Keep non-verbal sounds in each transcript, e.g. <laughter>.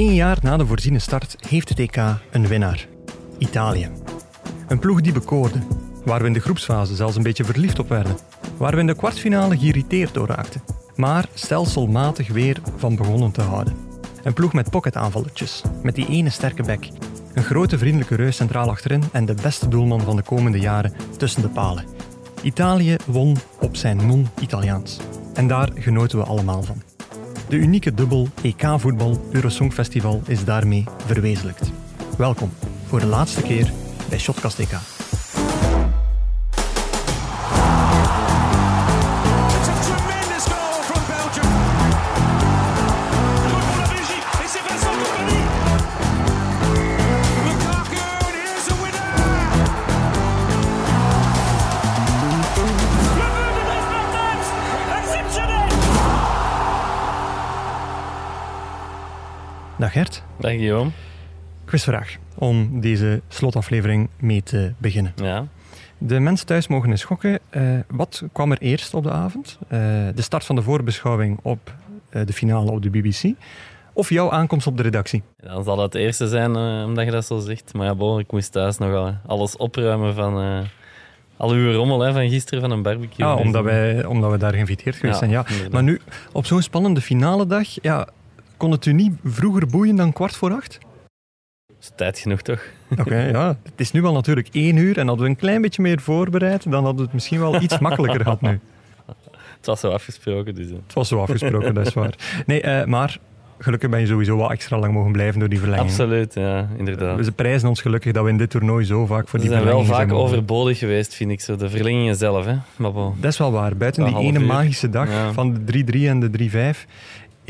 Eén jaar na de voorziene start heeft het EK een winnaar. Italië. Een ploeg die bekoorde, waar we in de groepsfase zelfs een beetje verliefd op werden. Waar we in de kwartfinale geïrriteerd door raakten. Maar stelselmatig weer van begonnen te houden. Een ploeg met pocketaanvalletjes, met die ene sterke bek. Een grote vriendelijke reus centraal achterin en de beste doelman van de komende jaren tussen de palen. Italië won op zijn non-Italiaans. En daar genoten we allemaal van. De unieke dubbel EK-voetbal Eurosongfestival is daarmee verwezenlijkt. Welkom voor de laatste keer bij Shotcast EK. Dag Gert, Dag Guillaume. quizvraag om deze slotaflevering mee te beginnen. Ja. De mensen thuis mogen eens schokken. Eh, wat kwam er eerst op de avond? Eh, de start van de voorbeschouwing op eh, de finale op de BBC? Of jouw aankomst op de redactie? Dan zal dat het eerste zijn, omdat je dat zo zegt. Maar ja, bon, ik moest thuis nog al alles opruimen van al uw rommel hè, van gisteren van een barbecue. Ja, Dus, omdat, wij, omdat we daar geïnviteerd geweest Ja, zijn. Ja. inderdaad. Maar nu, op zo'n spannende finale dag, ja, kon het u niet vroeger boeien dan kwart voor acht? is tijd genoeg toch? Oké, ja. <laughs> Het is nu al natuurlijk één uur en hadden we een klein beetje meer voorbereid, dan hadden we het misschien wel iets makkelijker gehad nu. Het was zo afgesproken, dus... Het was zo afgesproken, dat is waar. Nee, eh, maar gelukkig ben je sowieso wel extra lang mogen blijven door die verlenging. Absoluut, ja, inderdaad. We prijzen ons gelukkig dat we in dit toernooi zo vaak voor Ze die zijn wel verlengingen vaak zijn mogen. overbodig geweest, vind ik zo. De verlengingen zelf, hè. Maar bon. Dat is wel waar. Buiten die ene uur. magische dag Ja. van de 3-3 en de 3-5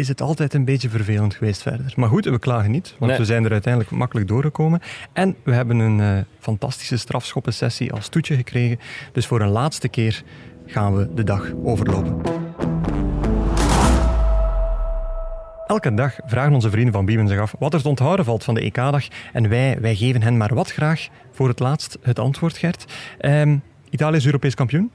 is het altijd een beetje vervelend geweest verder. Maar goed, we klagen niet, want Nee. we zijn er uiteindelijk makkelijk doorgekomen. En we hebben een eh, fantastische strafschoppensessie als toetje gekregen. Dus voor een laatste keer gaan we de dag overlopen. Elke dag vragen onze vrienden van Biemen zich af wat er te onthouden valt van de EK-dag. En wij, wij geven hen maar wat graag voor het laatst het antwoord, Gert. Ehm, Italië is Europees kampioen.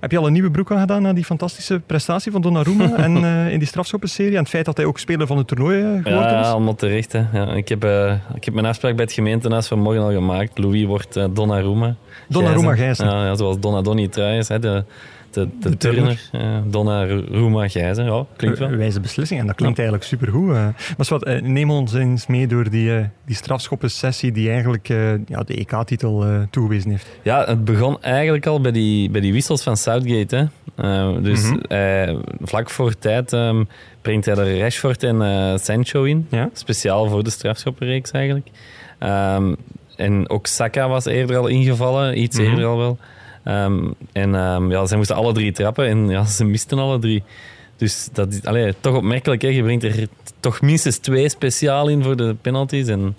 Heb je al een nieuwe broek aangedaan na die fantastische prestatie van Donnarumma <laughs> en eh, in die strafschoppenserie? En het feit dat hij ook speler van het toernooi eh, geworden Ja, is? allemaal terecht. Hè. Ja, ik, heb, eh, ik heb mijn afspraak bij het gemeentehuis vanmorgen al gemaakt. Louis wordt Donnarumma. Donnarumma Gijzen. Ja, ja, zoals Donadoni trouwens, hè, de, de, de, De turner. turner. Ja, Donnarumma Gijzen, ja, klinkt wel. Een Wijze beslissing en dat klinkt eigenlijk supergoed. eh. Maar wat, eh, neem ons eens mee door die, eh, die strafschoppensessie die eigenlijk ja, de EK-titel toegewezen heeft. Ja, het begon eigenlijk al bij die, bij die wissels van Southgate. Hè. Dus Mhm. vlak voor tijd ehm, brengt hij er Rashford en Sancho in. Ja? Speciaal voor de strafschoppenreeks eigenlijk. Ehm, en ook Saka was eerder al ingevallen, iets Mhm. eerder al wel. Ehm, en ehm, ja, zij moesten alle drie trappen en ja, ze misten alle drie. Dus dat is allee, toch opmerkelijk. Hè? Je brengt er toch minstens twee speciaal in voor de penalties. En,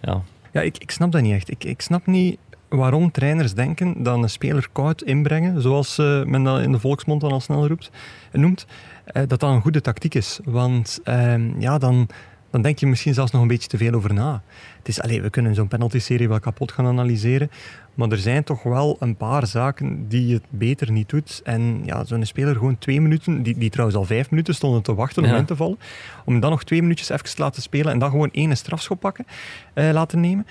ja. Ja, ik, ik snap dat niet echt. Ik, ik snap niet waarom trainers denken dat een speler koud inbrengen, zoals eh, men dat in de volksmond dan al snel roept, noemt, eh, dat dat een goede tactiek is. Want ehm, ja, dan, dan denk je misschien zelfs nog een beetje te veel over na. Het is, allee, we kunnen zo'n penalty-serie wel kapot gaan analyseren, maar er zijn toch wel een paar zaken die het beter niet doet. En ja, zo'n speler gewoon twee minuten, die, die trouwens al vijf minuten stonden te wachten om Ja. in te vallen, om dan nog twee minuutjes even te laten spelen en dan gewoon één strafschop pakken, eh, laten nemen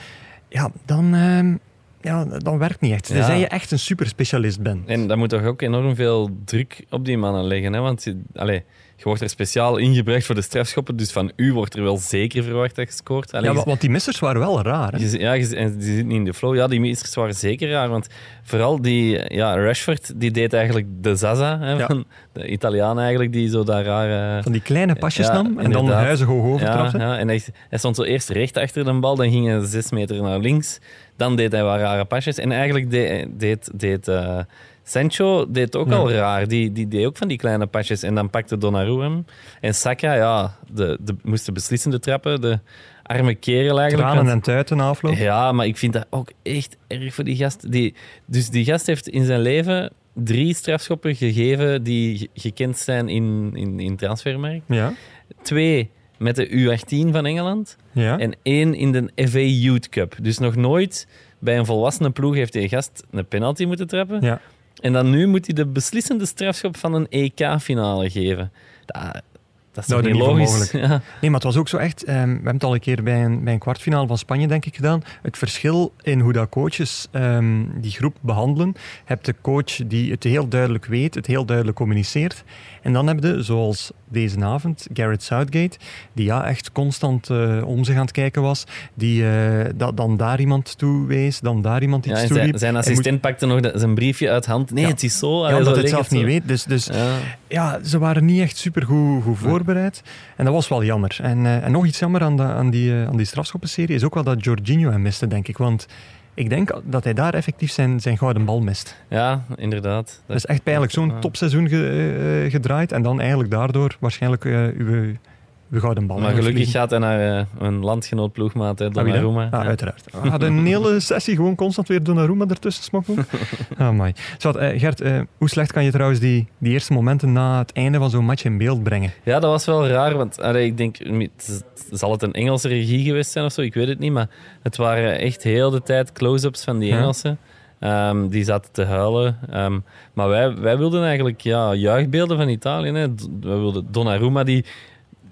ja, dan, ehm, ja, dan werkt niet echt. Ja. Tenzij je echt een superspecialist bent. En dat moet toch ook enorm veel druk op die mannen leggen. Hè? Want je, allee, je wordt er speciaal ingebracht voor de strafschoppen. Dus van u wordt er wel zeker verwacht dat je scoort. Ja, want die missers waren wel raar. Hè? je, ja, je, en die zitten niet in de flow. Ja, die missers waren zeker raar. Want vooral die ja, Rashford, die deed eigenlijk de Zaza. Hè, Ja. van de Italiaan eigenlijk, die zo daar raar... eh, Van die kleine pasjes Ja, nam en dan inderdaad. huizig hoog ja, overtrapte. ja, en hij, hij stond zo eerst recht achter de bal, dan ging hij zes meter naar links. Dan deed hij wat rare pasjes. En eigenlijk deed, deed, deed eh, Sancho deed ook Ja. al raar. Die, die deed ook van die kleine pasjes. En dan pakte Donnarumma hem. En Saka, ja, de, de, moest de beslissende trappen. De arme kerel eigenlijk. Tranen en tuiten afloop. ja, maar ik vind dat ook echt erg voor die gast. Die, dus die gast heeft in zijn leven drie strafschoppen gegeven die ge- gekend zijn in, in, in transfermarkt. Ja, Twee met de U18 van Engeland ja. en één in de FA Youth Cup. Dus nog nooit bij een volwassene ploeg heeft die gast een penalty moeten trappen. ja. En dan nu moet hij de beslissende strafschop van een EK-finale geven. Dat, Dat is Nou, niet logisch? Ja. Nee, maar het was ook zo echt... ehm, we hebben het al een keer bij een, bij een kwartfinale van Spanje, denk ik, gedaan. Het verschil in hoe dat coaches ehm, die groep behandelen. Je hebt de coach die het heel duidelijk weet, het heel duidelijk communiceert. En dan heb je, zoals deze avond, Garrett Southgate, die ja, echt constant eh, om zich aan het kijken was. Die dat, dan daar iemand toe wees, dan daar iemand iets Ja, toe zijn, zijn assistent pakte nog de- zijn briefje uit hand. Nee, Ja. het is zo. Ja, omdat zo het zelf niet weet. Dus, dus Ja. ja, ze waren niet echt super goed, goed voorbereid. En dat was wel jammer. En, eh, en nog iets jammer aan, de, aan die, eh, aan die strafschoppenserie is ook wel dat Jorginho hem miste, denk ik. Want ik denk dat hij daar effectief zijn, zijn gouden bal mist. ja, inderdaad. Dat is echt pijnlijk. Zo'n topseizoen ge- eh, gedraaid en dan eigenlijk daardoor waarschijnlijk uw, gouden. Maar gelukkig gaat hij naar eh, een landgenoot ploegmaat, hè, Ah? Donnarumma. Ah, Ja. uiteraard. We hadden een hele sessie gewoon constant weer Donnarumma ertussen smokkelen. <laughs> Ah, mooi. Zwat, eh, Gert, eh, hoe slecht kan je trouwens die, die eerste momenten na het einde van zo'n match in beeld brengen? Ja, dat was wel raar, want allee, ik denk, zal het een Engelse regie geweest zijn of zo? Ik weet het niet, maar het waren echt heel de tijd close-ups van die. Engelsen. Ehm, die zaten te huilen. Ehm, maar wij, wij wilden eigenlijk ja, juichbeelden van Italië. Hè. Wij wilden Donnarumma, die...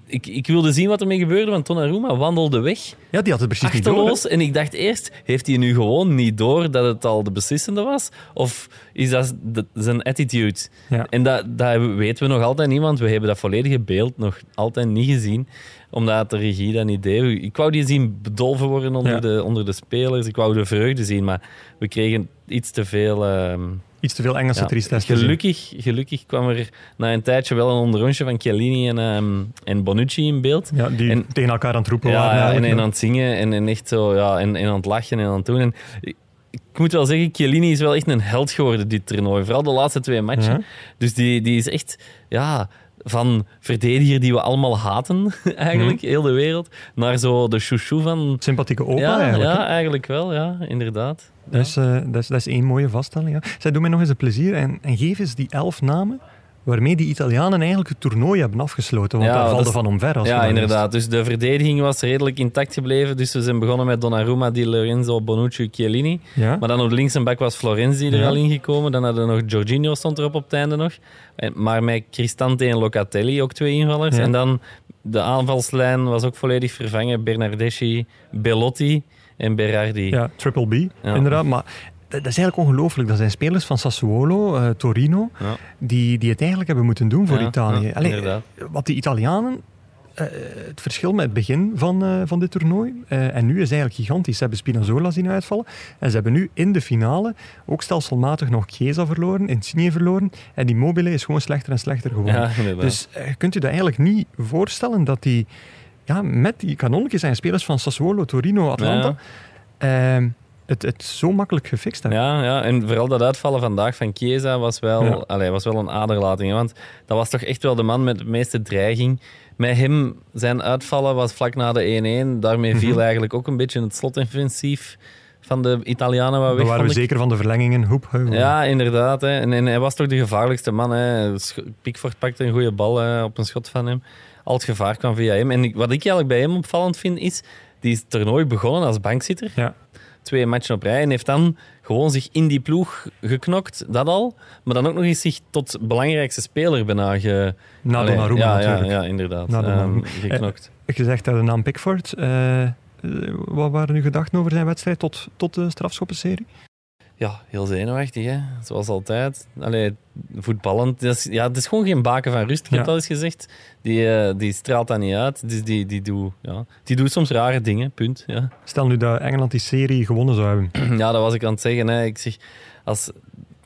Ik, ik wilde zien wat ermee gebeurde, want Donnarumma wandelde weg, Ja, die had het precies niet door. En ik dacht eerst, heeft hij nu gewoon niet door dat het al de beslissende was? Of is dat de- zijn attitude? Ja. En dat, dat weten we nog altijd niet, want we hebben dat volledige beeld nog altijd niet gezien. Omdat de regie dat niet deed. Ik wou die zien bedolven worden onder, Ja. de, onder de spelers. Ik wou de vreugde zien, maar we kregen iets te veel... ehm, Iets te veel Engelse ja. tristesse. gelukkig, gelukkig kwam er na een tijdje wel een onderrondje van Chiellini en, ehm, en Bonucci in beeld. Ja, die En- tegen elkaar aan het roepen Ja, waren. ja, en, en aan het zingen en, en echt zo, ja, en, en aan het lachen en aan het doen. En ik, ik moet wel zeggen, Chiellini is wel echt een held geworden, dit toernooi. Vooral de laatste twee matchen. Ja. Dus die, die is echt, ja, van verdediger die we allemaal haten, <laughs> eigenlijk, Mhm. heel de wereld, naar zo de chouchou van... Sympathieke opa ja, eigenlijk. ja, eigenlijk wel, ja, inderdaad. Dat, is, eh, dat, is, dat is één mooie vaststelling. Ja. Zij doen mij nog eens een plezier en, en geef eens die elf namen waarmee die Italianen eigenlijk het toernooi hebben afgesloten. Want Ja, daar valde is- van omver. Als Ja, inderdaad. Dus de verdediging was redelijk intact gebleven. Dus we zijn begonnen met Donnarumma, Di Lorenzo, Bonucci, Chiellini. Ja. Maar dan op links en bak was Florenzi er Ja. al ingekomen. Dan hadden we nog Jorginho stond erop op het einde nog. En- Maar met Cristante en Locatelli ook twee invallers. En dan de aanvalslijn was ook volledig vervangen. Bernardeschi, Bellotti en Berardi. ja, Triple B, inderdaad. Maar dat, is eigenlijk ongelooflijk. Dat zijn spelers van Sassuolo, eh, Torino, Ja. die, die het eigenlijk hebben moeten doen voor Ja, Italië. ja, Allee, wat die Italianen, eh, het verschil met het begin van, eh, van dit toernooi en nu is eigenlijk gigantisch. Ze hebben Spinazzola zien uitvallen en ze hebben nu in de finale ook stelselmatig nog Chiesa verloren, Insigne verloren en die Mobile is gewoon slechter en slechter geworden. Dus kunt u dat eigenlijk niet voorstellen dat die ja, met die kanonnetjes zijn spelers van Sassuolo, Torino, Atlanta ehm, het, het zo makkelijk gefixt hebben. Ja, ja, en vooral dat uitvallen vandaag van Chiesa was wel, Ja. allee, was wel een aderlating. Want dat was toch echt wel de man met de meeste dreiging. Met hem, zijn uitvallen was vlak na de 1-1. Daarmee viel Mhm. eigenlijk ook een beetje het slotoffensief van de Italianen wat Dan weg. waren we zeker van de verlengingen. Hoep, Ja, inderdaad. Hè. En, en hij was toch de gevaarlijkste man. Hè. Pickford pakte een goede bal hè, op een schot van hem. Al het gevaar kwam via hem. En ik- wat ik eigenlijk bij hem opvallend vind, is... Die is toernooi begonnen als bankzitter. Ja. Twee matchen op rij. En heeft dan gewoon zich in die ploeg geknokt. Dat al. Maar dan ook nog eens zich tot belangrijkste speler bijna ge... Na Allee, Donnarumma ja, natuurlijk. Ja, ja, inderdaad. Na Donnarumma. Ehm, geknokt. Gezegd hebben de naam Pickford. eh, eh, wat waren uw gedachten over zijn wedstrijd tot, tot de strafschoppenserie? Ja, heel zenuwachtig, hè. Zoals altijd. Allee, voetballend. Dat is, ja, het is gewoon geen baken van rust, ik heb Ja. al eens gezegd. Die, eh, die straalt dat niet uit. Dus die, die, doet, ja, die doet soms rare dingen, punt. Ja. Stel nu dat Engeland die serie gewonnen zou hebben. <clears throat> ja, dat was ik aan het zeggen. Hè. Ik zeg, als,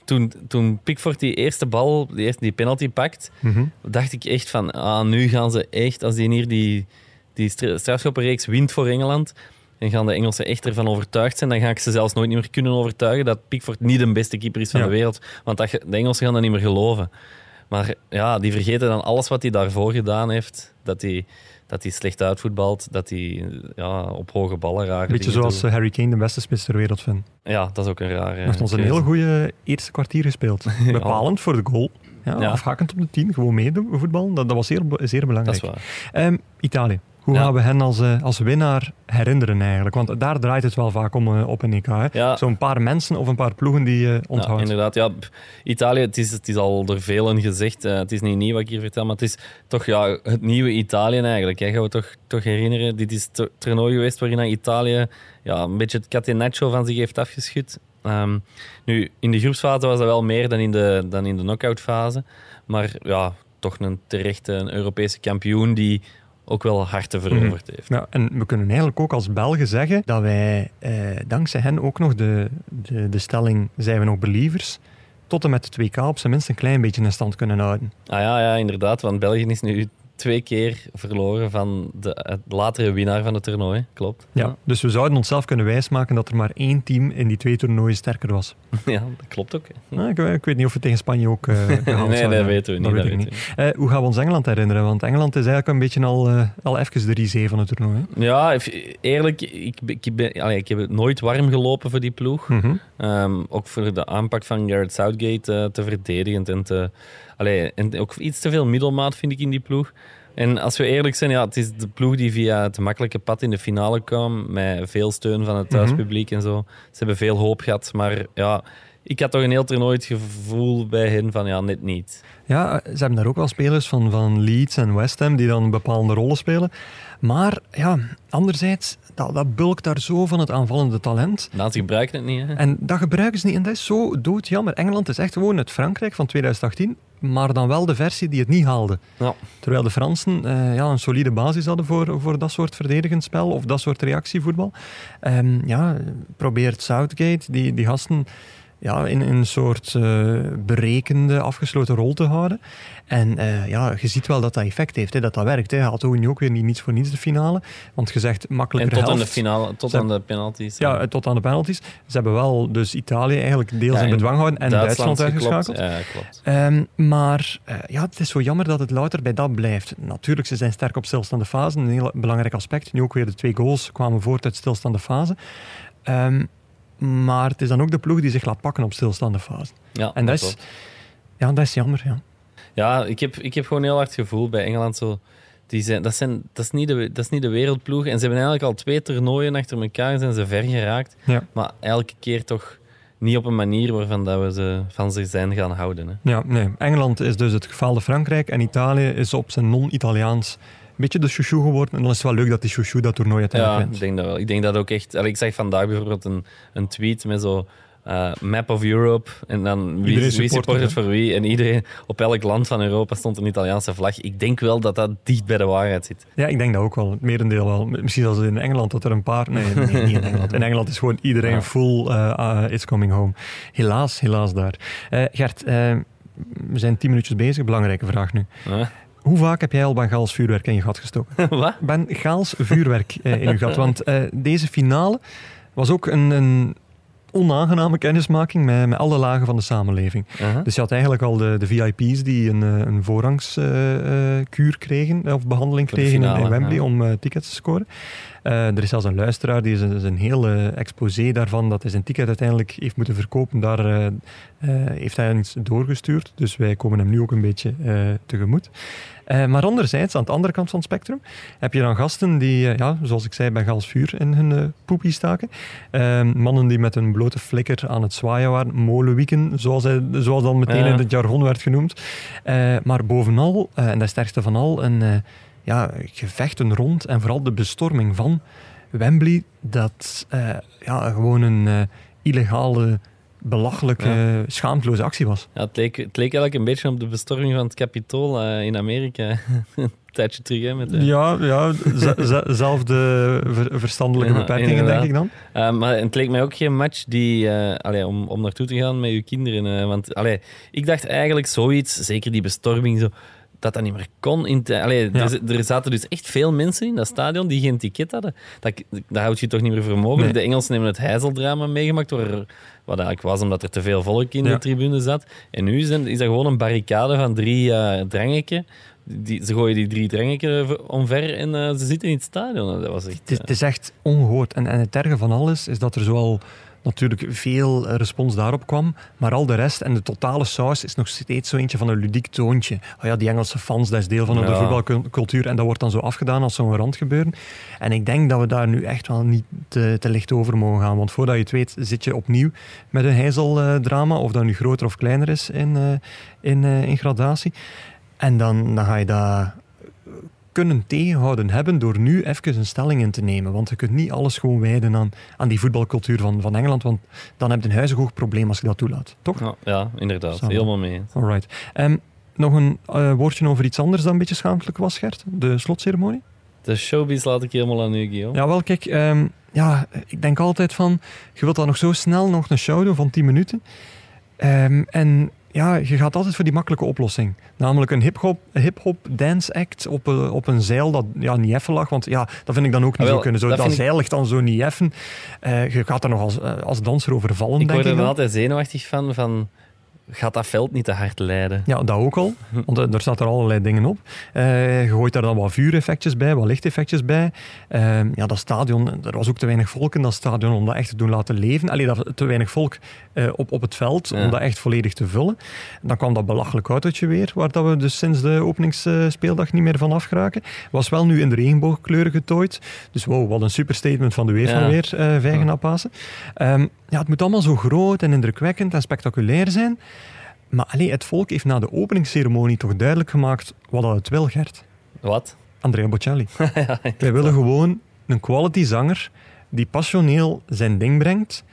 toen, toen Pickford die eerste bal, die, eerste, die penalty pakt, Mhm. dacht ik echt van, ah, nu gaan ze echt, als die hier die, die stra- strafschoppenreeks wint voor Engeland, dan gaan de Engelsen echt ervan overtuigd zijn. Dan ga ik ze zelfs nooit meer kunnen overtuigen dat Pickford niet de beste keeper is van Ja. de wereld. Want dat, de Engelsen gaan dat niet meer geloven. Maar ja, die vergeten dan alles wat hij daarvoor gedaan heeft. Dat hij, dat hij slecht uitvoetbalt, dat hij ja, op hoge ballen raar Beetje zoals eh, Harry Kane de beste spits ter wereld vindt. Ja, dat is ook een rare... Hij heeft ons een heel goede eerste kwartier gespeeld. <laughs> Bepalend voor de goal. Ja. Afhakend op de tien, gewoon meedoen voetballen. Dat, dat was zeer, zeer Dat belangrijk. is waar. Ehm, Italië. Hoe Ja. gaan we hen als, eh, als winnaar herinneren eigenlijk? Want daar draait het wel vaak om eh, op een EK. Ja. Zo'n paar mensen of een paar ploegen die je Ja, onthoudt. inderdaad. Ja, Italië, het is, het is al door velen gezegd. eh, het is niet nieuw wat ik hier vertel, maar het is toch ja, het nieuwe Italië eigenlijk. Gaan we toch, toch herinneren? Dit is het toernooi geweest waarin Italië ja, een beetje het catenaccio van zich heeft afgeschud. Ehm, nu, in de groepsfase was dat wel meer dan in de, dan in de knock-out fase. Maar ja, toch een terechte een Europese kampioen die ook wel harten veroverd heeft. Ja, en we kunnen eigenlijk ook als Belgen zeggen dat wij eh, dankzij hen ook nog de, de, de stelling zijn we nog believers tot en met de 2K op zijn minst een klein beetje in stand kunnen houden. Ah ja, ja, inderdaad. Want België is nu twee keer verloren van de latere winnaar van het toernooi. Klopt. Ja. Dus we zouden onszelf kunnen wijsmaken dat er maar één team in die twee toernooien sterker was. <laughs> Ja, dat klopt ook. Nou, ik, ik weet niet of we tegen Spanje ook <laughs> gehaald Nee, zouden dat weten we niet. Dat Dat weet niet. we Eh, hoe gaan we ons Engeland herinneren? Want Engeland is eigenlijk een beetje al, eh, al even de risée van het toernooi. hè? Ja, eerlijk, ik, ik, ben, allee, ik heb het nooit warm gelopen voor die ploeg. Mhm. Ehm, ook voor de aanpak van Garrett Southgate te verdedigend en, te, allee, en ook iets te veel middelmaat vind ik in die ploeg. En als we eerlijk zijn, ja, het is de ploeg die via het makkelijke pad in de finale kwam, met veel steun van het thuispubliek en zo. Ze hebben veel hoop gehad, maar ja, ik had toch een heel toernooi het gevoel bij hen van ja, net niet. Ja, ze hebben daar ook wel spelers van, van Leeds en West Ham die dan bepaalde rollen spelen. Maar ja, anderzijds, dat, dat bulkt daar zo van het aanvallende talent. Nou, ze gebruiken het niet. Hè? En dat gebruiken ze niet en dat is zo doodjammer. Engeland is echt gewoon het Frankrijk van 2018, maar dan wel de versie die het niet haalde. Ja. Terwijl de Fransen eh, ja, een solide basis hadden voor, voor dat soort verdedigend spel of dat soort reactievoetbal. Ehm, ja, probeert Southgate die, die gasten ja, in, in een soort eh, berekende, afgesloten rol te houden. En eh, ja, je ziet wel dat dat effect heeft, hè, dat dat werkt. Hè. Hij had ook nu ook weer niet niets voor niets de finale. Want je zegt En makkelijker tot aan de finale, tot aan de penalties. Ja, tot aan de penalties. Ze hebben wel dus Italië eigenlijk deels Ja, in bedwang gehouden en Duitsland, uitgeschakeld. Ja, klopt. Ehm, maar eh, ja, het is zo jammer dat het louter bij dat blijft. Natuurlijk, ze zijn sterk op stilstaande fase, een heel belangrijk aspect. Nu ook weer de twee goals kwamen voort uit stilstaande fase. Ehm, maar het is dan ook de ploeg die zich laat pakken op stilstaande fase. Ja, En dat is, ja, dat is jammer. Ja. Ja, ik heb, ik heb gewoon heel hard het gevoel bij Engeland zo. Die zijn, dat, zijn, dat, is niet de, dat is niet de wereldploeg. En ze hebben eigenlijk al twee toernooien achter elkaar zijn ze ver geraakt. Ja. Maar elke keer toch niet op een manier waarvan dat we ze van zich zijn gaan houden. Hè. Ja, nee. Engeland is dus het gefaalde Frankrijk en Italië is op zijn non-Italiaans een beetje de chouchou geworden. En dan is het wel leuk dat die chouchou dat toernooi Ja, uiteindelijk ik wint. denk dat wel. Ik denk dat ook echt... Ik zag vandaag bijvoorbeeld een, een tweet met zo... eh, map of Europe en dan wie, wie support het, voor wie en iedereen op elk land van Europa stond een Italiaanse vlag. Ik denk wel dat dat dicht bij de waarheid zit. Ja, ik denk dat ook wel. Het merendeel wel. Misschien zelfs in Engeland dat er een paar... Nee, nee niet in Engeland. In Engeland is gewoon iedereen Ja. full eh, ah, It's Coming Home. Helaas, helaas daar. Eh, Gert, eh, we zijn tien minuutjes bezig. Belangrijke vraag nu. Hoe vaak heb jij al Bengaals vuurwerk in je gat gestoken? <laughs> Wat? Bengaals vuurwerk eh, in je gat. Want eh, deze finale was ook een, een onaangename kennismaking met, met alle lagen van de samenleving. Dus je had eigenlijk al de, de VIP's die een, eh, een voorrangskuur kregen, eh, of behandeling kregen in- finale, in Wembley ja. om eh, tickets te scoren. Eh, er is zelfs een luisteraar die is een, hele exposé daarvan dat hij zijn ticket uiteindelijk heeft moeten verkopen. Daar eh, eh, heeft hij iets doorgestuurd. Dus wij komen hem nu ook een beetje tegemoet. Maar anderzijds, aan de andere kant van het spectrum, heb je dan gasten die, ja, zoals ik zei, bij Gals vuur in hun poepie staken. Mannen die met een blote flikker aan het zwaaien waren, molenwieken, zoals, hij, zoals dan meteen in het jargon werd genoemd. Maar bovenal, en dat is het sterkste van al, een ja, gevechten rond en vooral de bestorming van Wembley, dat eh, ja, gewoon een eh, illegale, belachelijke, schaamteloze actie was. Ja, het, leek, het leek eigenlijk een beetje op de bestorming van het Capitool eh, in Amerika. <laughs> een tijdje terug, hè, met Ja, ja zelfde ver- verstandelijke Ja, beperkingen, inderdaad. denk ik dan. Maar het leek mij ook geen match die, allee, om, om naartoe te gaan met je kinderen. want allee, ik dacht eigenlijk zoiets, zeker die bestorming, zo, dat dat niet meer kon. In te- allee, Ja. er, er zaten dus echt veel mensen in dat stadion die geen ticket hadden. Dat, dat houd je toch niet meer voor mogelijk. Nee. De Engelsen hebben het heizeldrama meegemaakt, waar, wat eigenlijk was omdat er te veel volk in Ja. de tribune zat. En nu is, is dat gewoon een barricade van drie drangeken. Die, ze gooien die drie drangeken omver en eh, ze zitten in het stadion. Dat was echt... Het is, eh, het is echt ongehoord. En, en het erge van alles is dat er zoal natuurlijk veel eh, respons daarop kwam. Maar al de rest en de totale saus is nog steeds zo eentje van een ludiek toontje. Oh ja, die Engelse fans, dat is deel van de voetbalcultuur. En dat wordt dan zo afgedaan als zo'n randgebeuren. En ik denk dat we daar nu echt wel niet te, te licht over mogen gaan. Want voordat je het weet, zit je opnieuw met een heizeldrama. Of dat nu groter of kleiner is in, eh, in, eh, in gradatie. En dan, dan ga je dat kunnen tegenhouden hebben door nu even een stelling in te nemen. Want je kunt niet alles gewoon wijden aan, aan die voetbalcultuur van, van Engeland, want dan heb je een huizenhoog probleem als je dat toelaat. Toch? Ja, ja inderdaad. Samen. Helemaal mee. Alright. Ehm, nog een eh, woordje over iets anders dat een beetje schaamtelijk was, Gert? De slotceremonie? De showbiz laat ik helemaal aan u, Guillaume. Ja, wel, kijk, ehm, ja, ik denk altijd van, je wilt dan nog zo snel nog een show doen van 10 minuten. Ehm, en ja, je gaat altijd voor die makkelijke oplossing. Namelijk een hip-hop hip-hop dance act op, een- op een zeil dat ja, niet effen lag. Want ja, dat vind ik dan ook niet Ah, wel, zo kunnen. Zo, dat zeil ligt dan zo niet effen. Eh, je gaat er nog als, eh, als danser over vallen, ik denk word ik. er dan. altijd zenuwachtig van, van... Gaat dat veld niet te hard leiden? Ja, dat ook al. Want eh, er staat er allerlei dingen op. Eh, je gooit daar dan wat vuureffectjes bij, wat lichteffectjes bij. Eh, ja, dat stadion, er was ook te weinig volk in dat stadion om dat echt te doen laten leven. Alleen dat te weinig volk eh, op, op het veld Ja. om dat echt volledig te vullen. Dan kwam dat belachelijk autootje weer, waar dat we dus sinds de openingsspeeldag niet meer van afgeraken. Was wel nu in de regenboogkleuren getooid. Dus wow, wat een super statement van de weer van Ja. weer, eh Vijgen Pasen. Ehm, ja, het moet allemaal zo groot en indrukwekkend en spectaculair zijn. Maar allee, het volk heeft na de openingsceremonie toch duidelijk gemaakt wat dat het wil, Gert. Wat? Andrea Bocelli. <laughs> ja, Wij willen gewoon een quality zanger die passioneel zijn ding brengt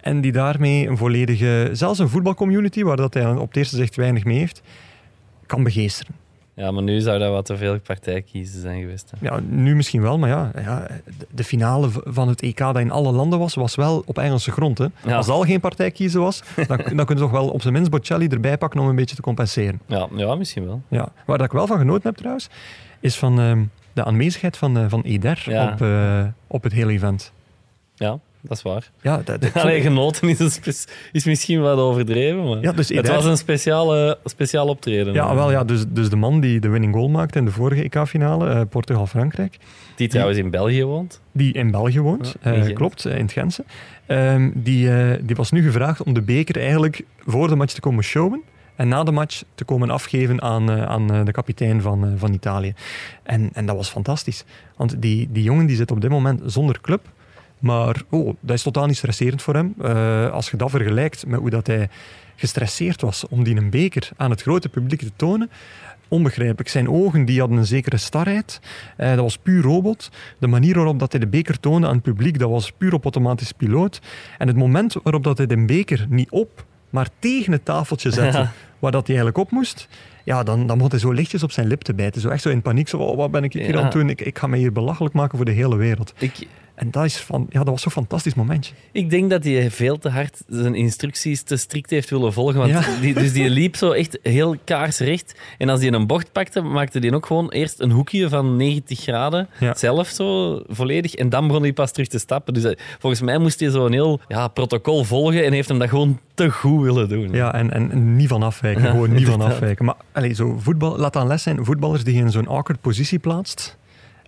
en die daarmee een volledige, zelfs een voetbalcommunity, waar dat hij op het eerste zicht weinig mee heeft, kan begeesteren. Ja, maar nu zou dat wat te veel partijkiezen zijn geweest. hè. Ja, nu misschien wel, maar ja, ja de- finale van het EK dat in alle landen was, was wel op Engelse grond. Hè. Ja. Als al geen partijkiezen was, dan, <laughs> dan kunnen we toch wel op zijn minst Bocelli erbij pakken om een beetje te compenseren. Ja, ja, misschien wel. Ja, waar dat ik wel van genoten heb trouwens, is van ehm, de aanwezigheid van, eh, van Eder Ja. op, eh, op het hele event. Ja, dat is waar. Ja, dat, dat- Allee, genoten is, is misschien wat overdreven, maar Ja, dus het was een speciale, speciaal optreden. ja, wel, ja dus, dus de man die de winning goal maakte in de vorige EK-finale, eh, Portugal-Frankrijk, Die trouwens in België woont. die in België woont, Ja, in eh, klopt, eh, in het Gentse, Ehm, die, die was nu gevraagd om de beker eigenlijk voor de match te komen showen. En na de match te komen afgeven aan, aan de kapitein van, van Italië. En, en dat was fantastisch. Want die, die jongen die zit op dit moment zonder club. Maar oh, dat is totaal niet stresserend voor hem. Eh, als je dat vergelijkt met hoe dat hij gestresseerd was om die een beker aan het grote publiek te tonen. Onbegrijpelijk. Zijn ogen die hadden een zekere starheid. Eh, dat was puur robot. De manier waarop dat hij de beker toonde aan het publiek, dat was puur op automatisch piloot. En het moment waarop dat hij de beker niet op, maar tegen het tafeltje <laughs> zette, Ja. waar dat hij eigenlijk op moest, ja, dan, dan begon hij zo lichtjes op zijn lip te bijten. Zo echt zo in paniek. Zo, oh, wat ben ik hier Ja. aan het doen? Ik, ik ga mij hier belachelijk maken voor de hele wereld. Ik, En dat, is van, ja, dat was zo'n fantastisch momentje. ik denk dat hij veel te hard zijn instructies te strikt heeft willen volgen. Want Ja. die, dus die liep zo echt heel kaarsrecht. En als hij een bocht pakte, maakte hij ook gewoon eerst een hoekje van 90 graden. Ja. Zelf zo volledig. En dan begon hij pas terug te stappen. Dus hij- volgens mij moest hij zo'n heel ja, protocol volgen. En heeft hem dat gewoon te goed willen doen. Ja, en, en, niet van afwijken. <laughs> Gewoon niet van afwijken. Maar allez, zo voetbal, laat dan les zijn. Voetballers die je in zo'n awkward positie plaatst,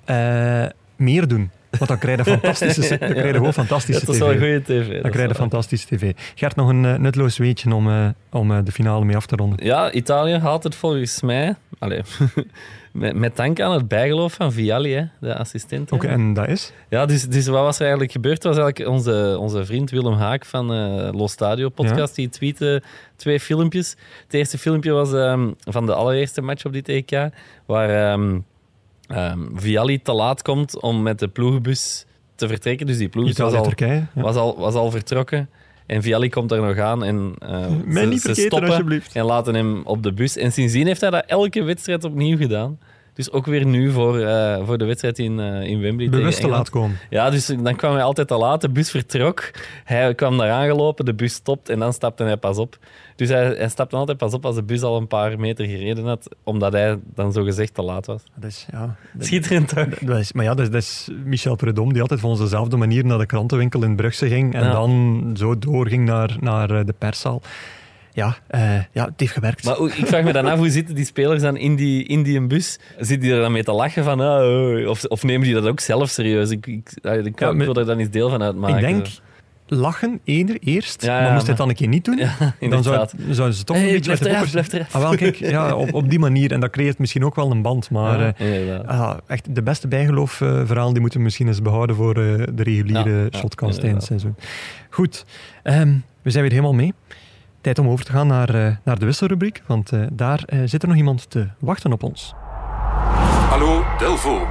eh, meer doen. Want dan krijg je fantastische, dan krijg je gewoon Ja, fantastische dat is wel een tv. goede tv. Dan dat krijg je fantastische tv. Gert, nog een eh, nutloos weetje om, eh, om eh, de finale mee af te ronden. Ja, Italië haalt het volgens mij. Allee, <laughs> met, met dank aan het bijgeloof van Vialli, hè, de assistent. Oké, en dat is? Ja, dus, dus wat was er eigenlijk gebeurd? was eigenlijk onze, onze vriend Willem Haak van Los Stadio podcast. Die tweette twee filmpjes. Het eerste filmpje was ehm, van de allereerste match op dit EK. Waar ehm ehm, Vialli te laat komt om met de ploegbus te vertrekken. Dus die ploegbus was al, Turkije. Ja. was, al, was al vertrokken. En Vialli komt er nog aan en Mij ze, niet ze vergeten, stoppen alsjeblieft. en laten hem op de bus. En sindsdien heeft hij dat elke wedstrijd opnieuw gedaan. Dus ook weer nu voor, eh, voor de wedstrijd in, eh, in Wembley. Bewust te laat komen. Ja, dus dan kwam hij altijd te laat. De bus vertrok. Hij kwam daar aangelopen, de bus stopt en dan stapte hij pas op. Dus hij, hij stapte altijd pas op als de bus al een paar meter gereden had, omdat hij dan zogezegd te laat was. Dat is, ja, dat- Schitterend? Dat is, maar ja, dat is, dat is Michel Predom, die altijd van dezelfde manier naar de krantenwinkel in Brugse ging en Ja. dan zo doorging naar, naar eh, de perszaal. Ja, eh, ja, het heeft gewerkt. Maar ik vraag me dan af, hoe zitten die spelers dan in die, in die bus? Zitten die er dan mee te lachen van, ah, oh, of, of nemen die dat ook zelf serieus? Ik, ik, ah, ik, Ja, ik wil er dan eens deel van uitmaken. ik denk, lachen eerder, eerst, Ja, maar moest hij het dan een keer niet doen, Ja, dan zou, zouden ze toch Hey, een beetje blijf eraf. Ah, wel, kijk, ja, <laughs> op, op die manier. En dat creëert misschien ook wel een band. Maar ah, echt de beste bijgeloof-verhaal die moeten we misschien eens behouden voor eh, de reguliere shotcast tijdens het seizoen. Goed, ehm, we zijn weer helemaal mee. Tijd om over te gaan naar, eh, naar de wisselrubriek, want eh, daar eh, zit er nog iemand te wachten op ons. Hallo Delvo.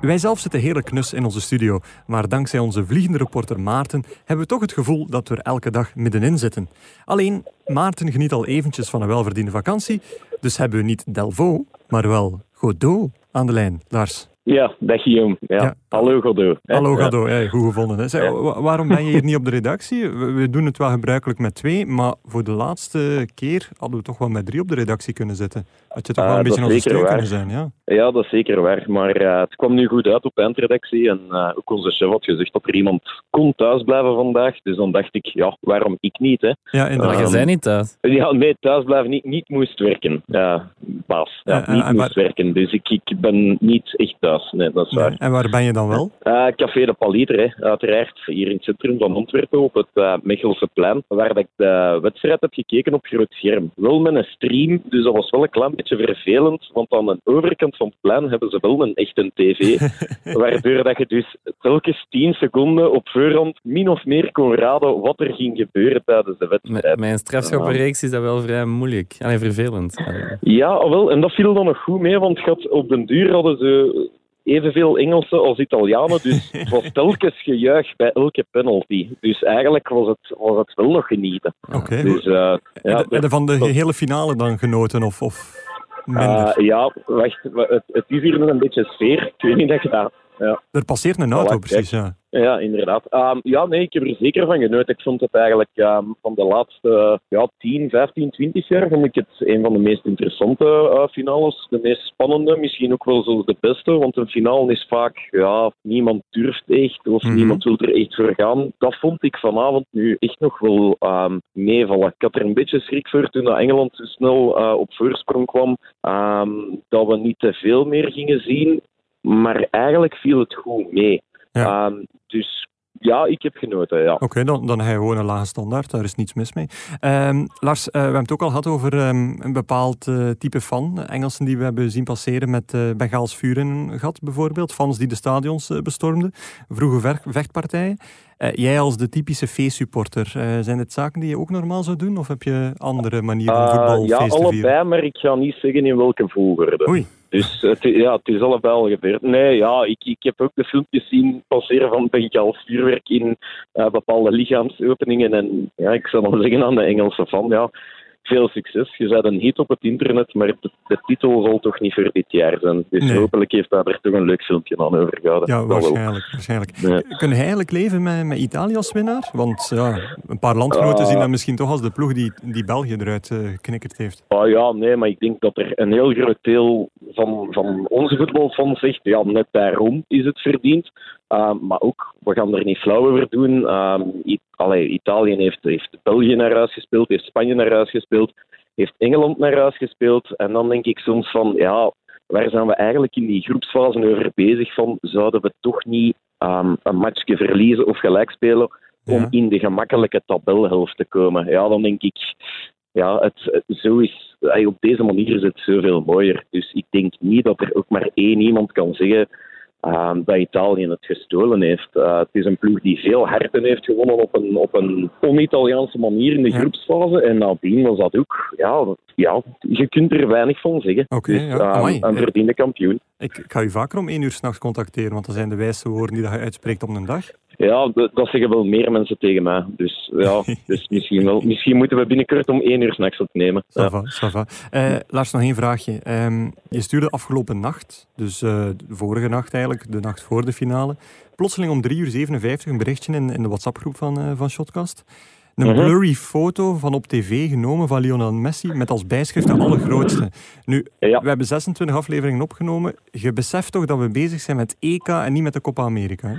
Wij zelf zitten heerlijk knus in onze studio, maar dankzij onze vliegende reporter Maarten hebben we toch het gevoel dat we er elke dag middenin zitten. Alleen, Maarten geniet al eventjes van een welverdiende vakantie, dus hebben we niet Delvaux, maar wel Godot aan de lijn. Lars. Ja, dag Guillaume. Ja. Ja. Hallo Godot. hè. Hallo. Godot, ja, goed gevonden. Hè. Zeg, Ja. wa- waarom ben je hier niet op de redactie? We, we doen het wel gebruikelijk met twee, maar voor de laatste keer hadden we toch wel met drie op de redactie kunnen zitten. Had je toch Ah, wel een dat beetje onze steun waar. kunnen zijn, ja. Ja, dat is zeker waar. Maar eh, het kwam nu goed uit op de eindredactie. En eh, ook onze chef had gezegd dat er iemand kon thuisblijven vandaag. Dus dan dacht ik, ja, waarom ik niet? Hè? Ja, Maar inderdaad. je zei niet thuis. Ja, nee, thuisblijven niet, niet moest werken. Ja, baas. Ja, niet moest waar- werken. Dus ik, ik ben niet echt thuis. Nee, dat is waar. Nee. En waar ben je dan wel? Eh, Café de Paliter, hè, uiteraard, hier in het centrum van Antwerpen, op het eh Mechelse plein, waar ik de wedstrijd heb gekeken op groot scherm. Wel met een stream, dus dat was wel een klein beetje vervelend, want aan de overkant van het plein hebben ze wel een echte tv, <laughs> waardoor dat je dus telkens 10 seconden op voorhand min of meer kon raden wat er ging gebeuren tijdens de Met wedstrijd. mijn strafschoppenreeks is dat wel vrij moeilijk. Allee, vervelend. Ja, wel, en dat viel dan nog goed mee, want op den duur hadden ze evenveel Engelsen als Italianen, dus het <laughs> was telkens gejuich bij elke penalty. Dus eigenlijk was het, was het wel nog genieten. Oké. Dus eh, Ja, ja, heb je van de hele finale dan genoten of, of minder? eh, ja, wacht, wa- het, het is hier nog een beetje sfeer. Ik weet niet dat je dat... Ja. er passeert een auto, precies, ja. Ja, inderdaad. Ehm, ja, nee, ik heb er zeker van genoten. Ik vond het eigenlijk ehm, van de laatste ja, 10, 15, 20 jaar vond ik het een van de meest interessante eh, finales. De meest spannende, misschien ook wel zo de beste. Want een finale is vaak, ja, niemand durft echt of Mhm. niemand wil er echt voor gaan. Dat vond ik vanavond nu echt nog wel ehm, meevallen. Ik had er een beetje schrik voor toen dat Engeland zo snel eh, op voorsprong kwam. dat we niet te veel meer gingen zien. Maar eigenlijk viel het goed mee. Ja. Ehm, dus ja, ik heb genoten, ja. Oké, dan, dan heb je gewoon een lage standaard, daar is niets mis mee. Ehm, Lars, eh, we hebben het ook al gehad over ehm, een bepaald eh, type fan. Engelsen die we hebben zien passeren met eh Bengaals vuur in gat bijvoorbeeld. Fans die de stadions bestormden. Vroege ver- vechtpartijen. Jij als de typische feestsupporter, zijn dit zaken die je ook normaal zou doen? Of heb je andere manieren om voetbal ja, te vieren? allebei, maar ik ga niet zeggen in welke volgorde. Oei. Dus het, ja, het is allebei al gebeurd. Nee, ja, ik, ik heb ook de filmpjes zien passeren van Bengaals vuurwerk in eh, bepaalde lichaamsopeningen. En ja, ik zou dan zeggen aan de Engelse fan, ja, veel succes. Je bent een hit op het internet, maar de, de titel zal toch niet voor dit jaar zijn. Dus Nee. hopelijk heeft hij er toch een leuk filmpje aan overgehouden. Ja, waarschijnlijk. waarschijnlijk. Ja. Kun je eigenlijk leven met, met Italië als winnaar? Want ja, een paar landgenoten Ah. zien dat misschien toch als de ploeg die, die België eruit eh, geknikkerd heeft. Ah ja, nee, maar ik denk dat er een heel groot deel van, van onze voetbalfans zegt, ja, net daarom is het verdiend. Uh, maar ook, we gaan er niet flauw over doen. Um, I allee, Italië heeft, heeft België naar huis gespeeld, heeft Spanje naar huis gespeeld, heeft Engeland naar huis gespeeld. En dan denk ik soms van, ja, waar zijn we eigenlijk in die groepsfase over bezig van? Zouden we toch niet um, een matchje verliezen of gelijk spelen om Ja. in de gemakkelijke tabelhelft te komen? Ja, dan denk ik, ja, het, het- zo is, op deze manier is het zoveel mooier. Dus ik denk niet dat er ook maar één iemand kan zeggen ehm, dat Italië het gestolen heeft. Eh, het is een ploeg die veel harten heeft gewonnen op een, op een on-Italiaanse manier in de Ja. groepsfase. En nadien was dat ook, ja, ja, je kunt er weinig van zeggen. Oké, dus, ja. ehm, een verdiende kampioen. Ik, ik ga u vaker om één uur s'nachts contacteren, want dat zijn de wijste woorden die dat je uitspreekt op een dag. Ja, dat zeggen wel meer mensen tegen mij. Dus ja, <laughs> dus misschien, wel, misschien moeten we binnenkort om één uur s'nachts opnemen. Ça Ja. va, ça va. Eh, Lars, nog één vraagje. Ehm, je stuurde afgelopen nacht, dus eh, de vorige nacht eigenlijk, de nacht voor de finale, plotseling om 3 uur 57 een berichtje in, in de WhatsApp-groep van, eh, van Shotcast. Een Mhm. blurry foto van op tv genomen van Lionel Messi met als bijschrift de allergrootste. Nu, Ja. we hebben 26 afleveringen opgenomen. Je beseft toch dat we bezig zijn met EK en niet met de Copa America? Hè?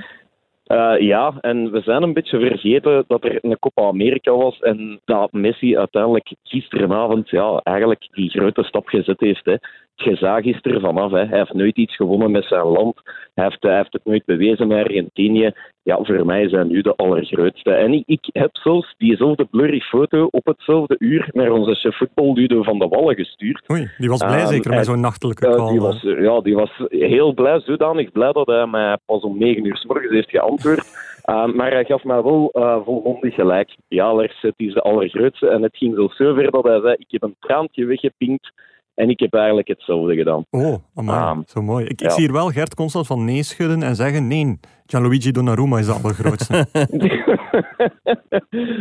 Eh, ja, en we zijn een beetje vergeten dat er een Copa America was en dat Messi uiteindelijk gisteravond ja, eigenlijk die grote stap gezet heeft. Hè. Het gezag is er vanaf. Hè. Hij heeft nooit iets gewonnen met zijn land. Hij heeft, hij heeft het nooit bewezen met Argentinië. Ja, voor mij hij nu de allergrootste. En ik, ik heb zelfs diezelfde blurry foto op hetzelfde uur naar onze chef voetbal Ludo van de Wallen gestuurd. Oei, die was blij zeker met zo'n nachtelijke kwal. die was, ja, die was heel blij, zodanig blij dat hij mij pas om negen uur s morgens heeft geantwoord. Uh, <laughs> maar hij gaf mij wel uh, volmondig gelijk. Ja, Lars, het is de allergrootste. En het ging zelfs zo ver dat hij zei, ik heb een traantje weggepinkt en ik heb eigenlijk hetzelfde gedaan. Oh, amai, Ah, zo mooi. Ik, ik ja. zie hier wel Gert constant van nee schudden en zeggen nee, Gianluigi Donnarumma is de allergrootste.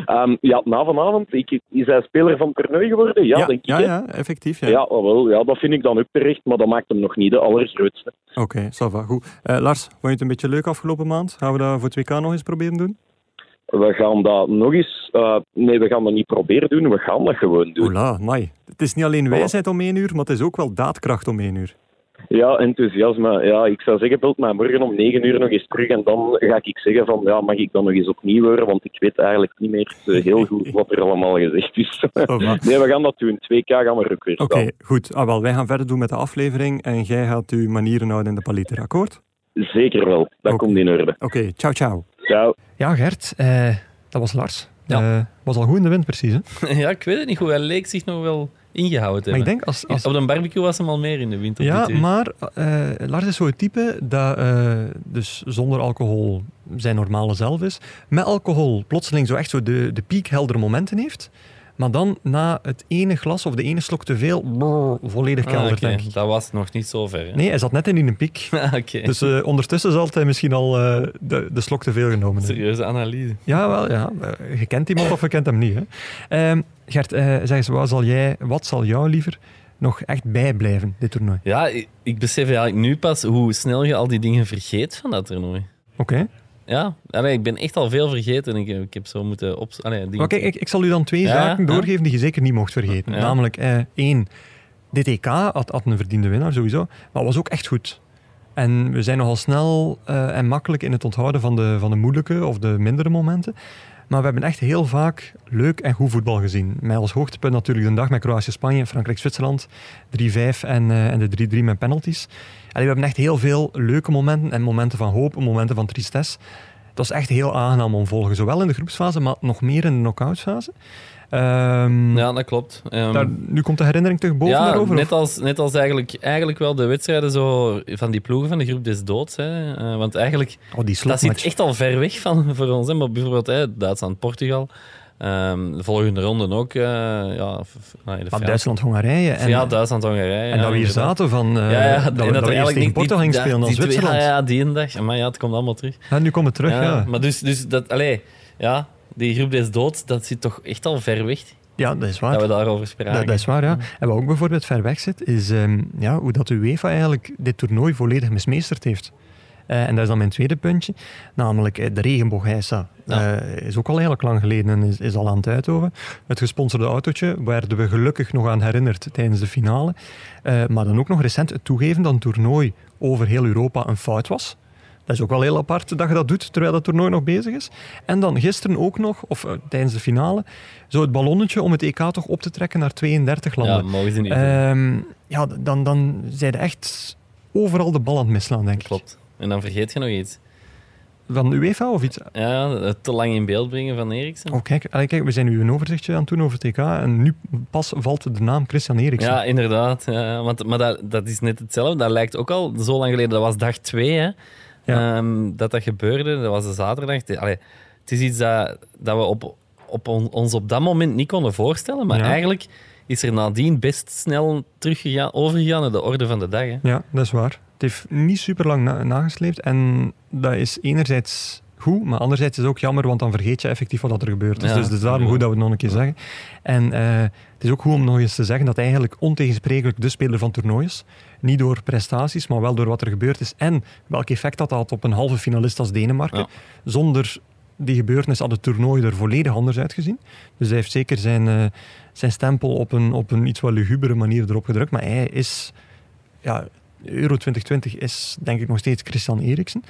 um, <laughs> ja, na vanavond ik, is hij speler van het toernooi geworden? Ja, ja, denk ja, ik. hè? ja, effectief. Ja. Ja, ah, wel, ja, dat vind ik dan ook terecht, maar dat maakt hem nog niet de allergrootste. Oké, ça va, goed. Eh, Lars, vond je het een beetje leuk afgelopen maand? Gaan we dat voor 2K nog eens proberen doen? We gaan dat nog eens... eh, nee, we gaan dat niet proberen doen, we gaan dat gewoon doen. Oela, mai. Het is niet alleen wijsheid om één uur, maar het is ook wel daadkracht om één uur. Ja, enthousiasme. Ja, ik zou zeggen, belt mij morgen om negen uur nog eens terug en dan ga ik zeggen van, ja, mag ik dan nog eens opnieuw horen, want ik weet eigenlijk niet meer zo heel goed wat er allemaal gezegd is. <laughs> Va. nee, we gaan dat doen. 2K gaan we ook weer Oké, goed. Ah, wel, wij gaan verder doen met de aflevering en jij gaat uw manieren houden in de paliter, akkoord? Zeker wel. Dat Oké. komt in orde. Oké, ciao ciao. Ciao. Ja, Gert, eh, dat was Lars. Ja. Eh, was al goed in de wind, precies. Hè? <laughs> ja, ik weet het niet hoe. Hij leek zich nog wel ingehouden te Maar ik denk als, als, Op een barbecue was hem al meer in de winter. Ja, maar eh, Lars is zo'n type dat eh, dus zonder alcohol zijn normale zelf is. Met alcohol plotseling zo echt zo de, de piekheldere momenten heeft. Maar dan na het ene glas of de ene slok te veel, brrr, volledig kelder, Ah, oké. denk ik. Dat was nog niet zo ver. hè? Nee, hij zat net in een piek. <laughs> Ah, Oké. Dus eh, ondertussen zal hij misschien al eh, de, de slok te veel genomen hebben. Serieuze analyse. Ja, wel, ja. Eh, Je kent iemand of je kent hem niet. Hè. Ehm, Gert, zeg eens, wat zal, jij, wat zal jou liever nog echt bijblijven, dit toernooi? Ja, ik, ik besef eigenlijk nu pas hoe snel je al die dingen vergeet van dat toernooi. Oké. Ja, allee, ik ben echt al veel vergeten. Ik, ik heb zo moeten op. Allee, Maar kijk, ik, ik zal u dan twee Ja, zaken ja. doorgeven die je zeker niet mocht vergeten. Ja. Namelijk, eh, één, dit EK had, had een verdiende winnaar sowieso, maar was ook echt goed. En we zijn nogal snel eh, en makkelijk in het onthouden van de, van de moeilijke of de mindere momenten. Maar we hebben echt heel vaak leuk en goed voetbal gezien. Met als hoogtepunt natuurlijk de dag met Kroatië-Spanje, Frankrijk-Zwitserland, 3-5 en, eh, en de 3-3 met penalties. Allee, we hebben echt heel veel leuke momenten en momenten van hoop, momenten van tristesse. Dat is echt heel aangenaam om te volgen. Zowel in de groepsfase, maar nog meer in de knock-outfase. Ehm, Ja, dat klopt. Ehm, daar, nu komt de herinnering terug boven ja, daarover? net als, net als eigenlijk, eigenlijk wel de wedstrijden zo van die ploegen van de groep des doods. Hè. Eh, want eigenlijk, Oh, die dat zit echt al ver weg van voor ons. Hè. Maar bijvoorbeeld hè, Duitsland-Portugal. Ehm, de volgende ronde ook. eh, ja, nee, Maar Fransen- Duitsland-Hongarije. En, ja, Duitsland-Hongarije. en dat we hier zaten van... eh, ja, ja, dat, we- dat we eerst tegen Portugal gingen spelen als Zwitserland. Ja, ja, die dag. Maar ja, het komt allemaal terug. Ja, nu komen we terug, ja. Maar dus, dus dat, allee, ja, die groep des doods, dat zit toch echt al ver weg Ja, dat is waar. dat we daarover spraken. Dat, dat is waar, ja. En wat ook bijvoorbeeld ver weg zit, is ehm, ja, hoe dat de UEFA eigenlijk dit toernooi volledig mismeesterd heeft. Eh, en dat is dan mijn tweede puntje, namelijk eh, de regenboog-heisa. Ja. Eh, is ook al eigenlijk lang geleden en is, is al aan het uitoven. Het gesponsorde autootje werden we gelukkig nog aan herinnerd tijdens de finale. Maar dan ook nog recent het toegeven dat een toernooi over heel Europa een fout was. Dat is ook wel heel apart dat je dat doet terwijl dat toernooi nog bezig is. En dan gisteren ook nog, of eh, tijdens de finale, zo het ballonnetje om het EK toch op te trekken naar 32 landen. Ja, mogen ze niet. Ehm, ja, dan, dan zijn er echt overal de bal aan het misslaan, denk ik. Klopt. En dan vergeet je nog iets. Van de UEFA of iets? Ja, het te lang in beeld brengen van Eriksen. Oh, kijk, kijk, we zijn nu een overzichtje aan het doen over het EK en nu pas valt de naam Christian Eriksen. Ja, inderdaad. Ja, want, maar dat, dat is net hetzelfde. Dat lijkt ook al zo lang geleden. Dat was dag twee, hè. Ja. Ehm, dat dat gebeurde. Dat was de zaterdag. Allee, het is iets dat, dat we op, op on- ons op dat moment niet konden voorstellen. Maar Ja. eigenlijk is er nadien best snel teruggegaan, overgegaan naar de orde van de dag. Hè. Ja, dat is waar. Het heeft niet super lang na- nagesleept en dat is enerzijds goed, maar anderzijds is het ook jammer, want dan vergeet je effectief wat er gebeurd is. Ja. dus het is daarom goed dat we het nog een keer zeggen. En eh, het is ook goed om nog eens te zeggen dat hij eigenlijk ontegensprekelijk de speler van het toernooi is. Niet door prestaties, maar wel door wat er gebeurd is en welk effect dat had op een halve finalist als Denemarken. Ja. Zonder die gebeurtenis had het toernooi er volledig anders uitgezien. Dus hij heeft zeker zijn, eh, zijn stempel op een, op een iets wat lugubere manier erop gedrukt. Maar hij is ja, Euro 2020 is denk ik nog steeds Christian Eriksen.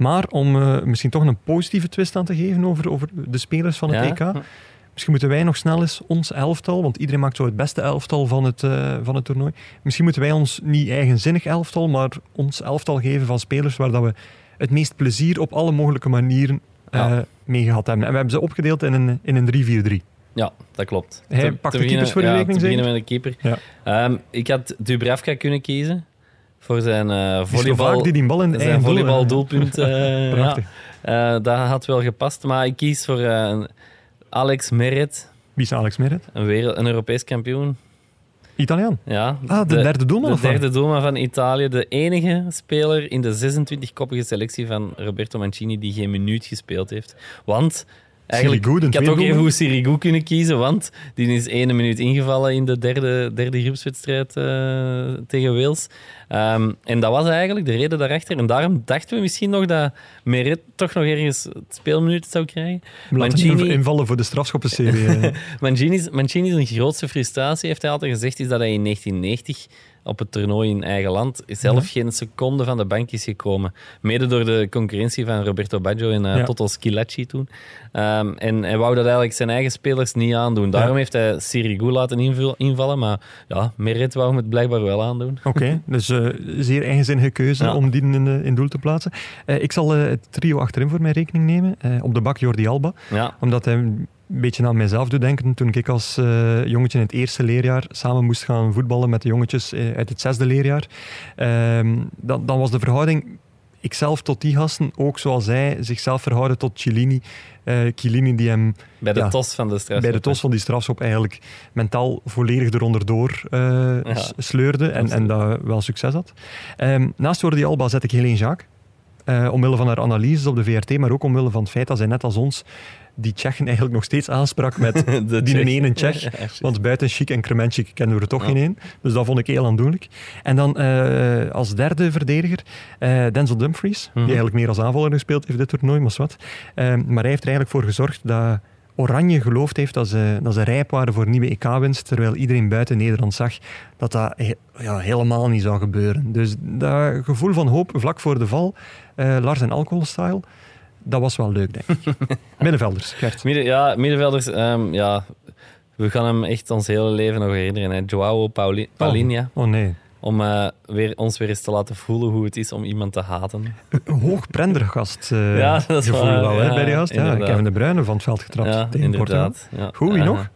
Maar om eh, misschien toch een positieve twist aan te geven over, over de spelers van het Ja. EK. Misschien moeten wij nog snel eens ons elftal, want iedereen maakt zo het beste elftal van het, eh, van het toernooi. Misschien moeten wij ons niet eigenzinnig elftal, maar ons elftal geven van spelers waar dat we het meest plezier op alle mogelijke manieren eh Ja. mee gehad hebben. En we hebben ze opgedeeld in een, in een 3-4-3. Ja, dat klopt. Hij Te- pakt te de keepers voor ja, rekening, te beginnen met de keeper. Ja. Ehm, ik had Dubravka kunnen kiezen voor zijn Die volleybal, die die bal in zijn <laughs> eh, volleybaldoelpunt. ja. Prachtig. Eh, dat had wel gepast, maar ik kies voor Alex Meret, Wie is Alex Meret? een, wereld, een Europees kampioen. Italiaan. Ja, Ah, de, derde doelman de derde doelman van Italië. De enige speler in de 26-koppige selectie van Roberto Mancini die geen minuut gespeeld heeft. Want eigenlijk, Sirigu, ik had ook even goed Sirigu kunnen kiezen, want die is ene minuut ingevallen in de derde, derde groepswedstrijd eh, tegen Wales. Ehm, en dat was eigenlijk de reden daarachter. En daarom dachten we misschien nog dat Meret toch nog ergens het speelminuut zou krijgen. Mancini- invallen voor de strafschoppenserie. <laughs> Mancini's, Mancini's grootste frustratie, heeft hij altijd gezegd, is dat hij in 1990 op het toernooi in eigen land zelf geen seconde van de bank is gekomen. Mede door de concurrentie van Roberto Baggio en eh, Ja. Toto Schilacci toen. Ehm, en hij wou dat eigenlijk zijn eigen spelers niet aandoen. Daarom Ja. heeft hij Sirigu laten invul- invallen, maar ja, Meret wou hem het blijkbaar wel aandoen. Oké, <laughs> dus eh, zeer eigenzinnige keuze om die in, in doel te plaatsen. Eh, ik zal het trio achterin voor mijn rekening nemen. Op de bak Jordi Alba, Ja, omdat hij een beetje aan mijzelf doet denken. Toen ik als eh, jongetje in het eerste leerjaar samen moest gaan voetballen met de jongetjes eh, uit het zesde leerjaar, ehm, dan, dan was de verhouding ikzelf tot die gasten ook zoals hij zichzelf verhouden tot Cellini. eh Chiellini die hem bij de Ja. tos van de straf. bij de tos van die strafschop eigenlijk mentaal volledig eronder door eh, Ja. sleurde en, en dat wel succes had. Ehm, naast Jordi Alba zet ik Helene Jacques. Eh, omwille van haar analyses op de VRT, maar ook omwille van het feit dat zij net als ons die Tsjechen eigenlijk nog steeds aansprak met <laughs> De die Tsjech. een Tsjech. Ja. Want buiten Chic en Kremenchik kennen we er toch Ja. geen één. Dus dat vond ik heel aandoenlijk. En dan eh, als derde verdediger eh, Denzel Dumfries, Mhm. die eigenlijk meer als aanvaller gespeeld heeft dit toernooi, maar wat. Eh, maar hij heeft er eigenlijk voor gezorgd dat Oranje geloofd heeft dat ze, dat ze rijp waren voor nieuwe EK-winst, terwijl iedereen buiten Nederland zag dat dat he- ja, helemaal niet zou gebeuren. Dus dat gevoel van hoop vlak voor de val, eh, Lars en alcoholstyle, dat was wel leuk, denk ik. <laughs> Middenvelders, Gert. Midden, ja, middenvelders, ehm, ja, we gaan hem echt ons hele leven nog herinneren. Hè. Joao Pauli, Paulinha. Oh nee. Om eh, weer, ons weer eens te laten voelen hoe het is om iemand te haten. Hoog Prendergast eh Ja, dat is gevoel waar, wel hè, ja, bij die gast. Ja. Kevin De Bruyne van het veld getrapt ja, inderdaad. Ja. Goed, wie nog?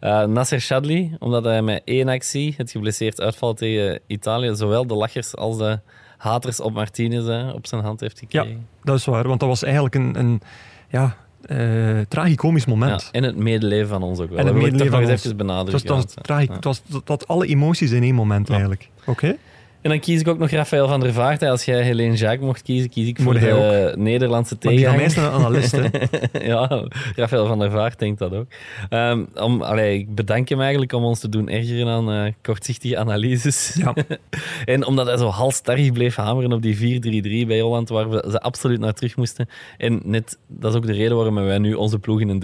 Eh, Nasser Chadli, omdat hij met één actie, het geblesseerd uitval tegen Italië, zowel de lachers als de haters op Martinez hè, op zijn hand heeft gekregen. Dat is waar, want dat was eigenlijk een, een ja, eh, tragicomisch moment. Ja, en het medeleven van ons ook wel. En het medeleven nog van eens ons. even Het was, benadrukken. het was, ja. het was dat, dat alle emoties in één moment Ja. eigenlijk. Oké? En dan kies ik ook nog Rafael van der Vaart. Als jij Helene Jacques mocht kiezen, kies ik voor Moet de Nederlandse Maar die van mij tegenhanger. is een analist. Hè. <laughs> ja, Rafael van der Vaart denkt dat ook. Ehm, om, allee, ik bedank hem eigenlijk om ons te doen ergeren aan eh, kortzichtige analyses. Ja. <laughs> en omdat hij zo halstarrig bleef hameren op die 4-3-3 bij Holland, waar we ze absoluut naar terug moesten. En net, dat is ook de reden waarom wij nu onze ploeg in een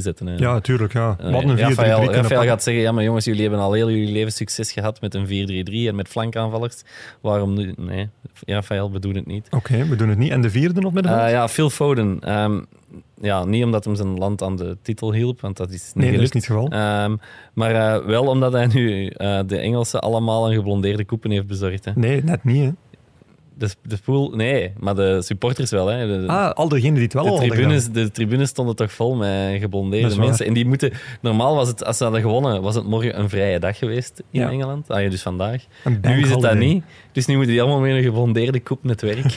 3-4-3 zetten. hè. ja, tuurlijk. Ja. Eh, Wat een 4-3-3 Rafael, Rafael gaat zeggen, ja maar jongens, jullie hebben al heel jullie leven succes gehad met een 4-3-3 en met Waarom nu? Nee, Rafael, we doen het niet. Oké, we doen het niet. En de vierde op middenveld? Eh, ja, Phil Foden. Ehm, ja, niet omdat hem zijn land aan de titel hielp, want dat is niet nee, dat is niet het geval. Ehm, maar eh, wel omdat hij nu eh, de Engelsen allemaal een geblondeerde koepen heeft bezorgd. Hè. Nee, net niet. Hè. De, de pool, nee, maar de supporters wel. Hè. De, Ah, al degenen die het wel de, tribunes, de tribunes stonden toch vol met geblondeerde waar. mensen. En die moeten, normaal was het, als ze hadden gewonnen, was het morgen een vrije dag geweest in Ja. Engeland. Ah, dus vandaag. Nu is het dat niet. Dus nu moeten die allemaal met een geblondeerde koep het werk. <laughs>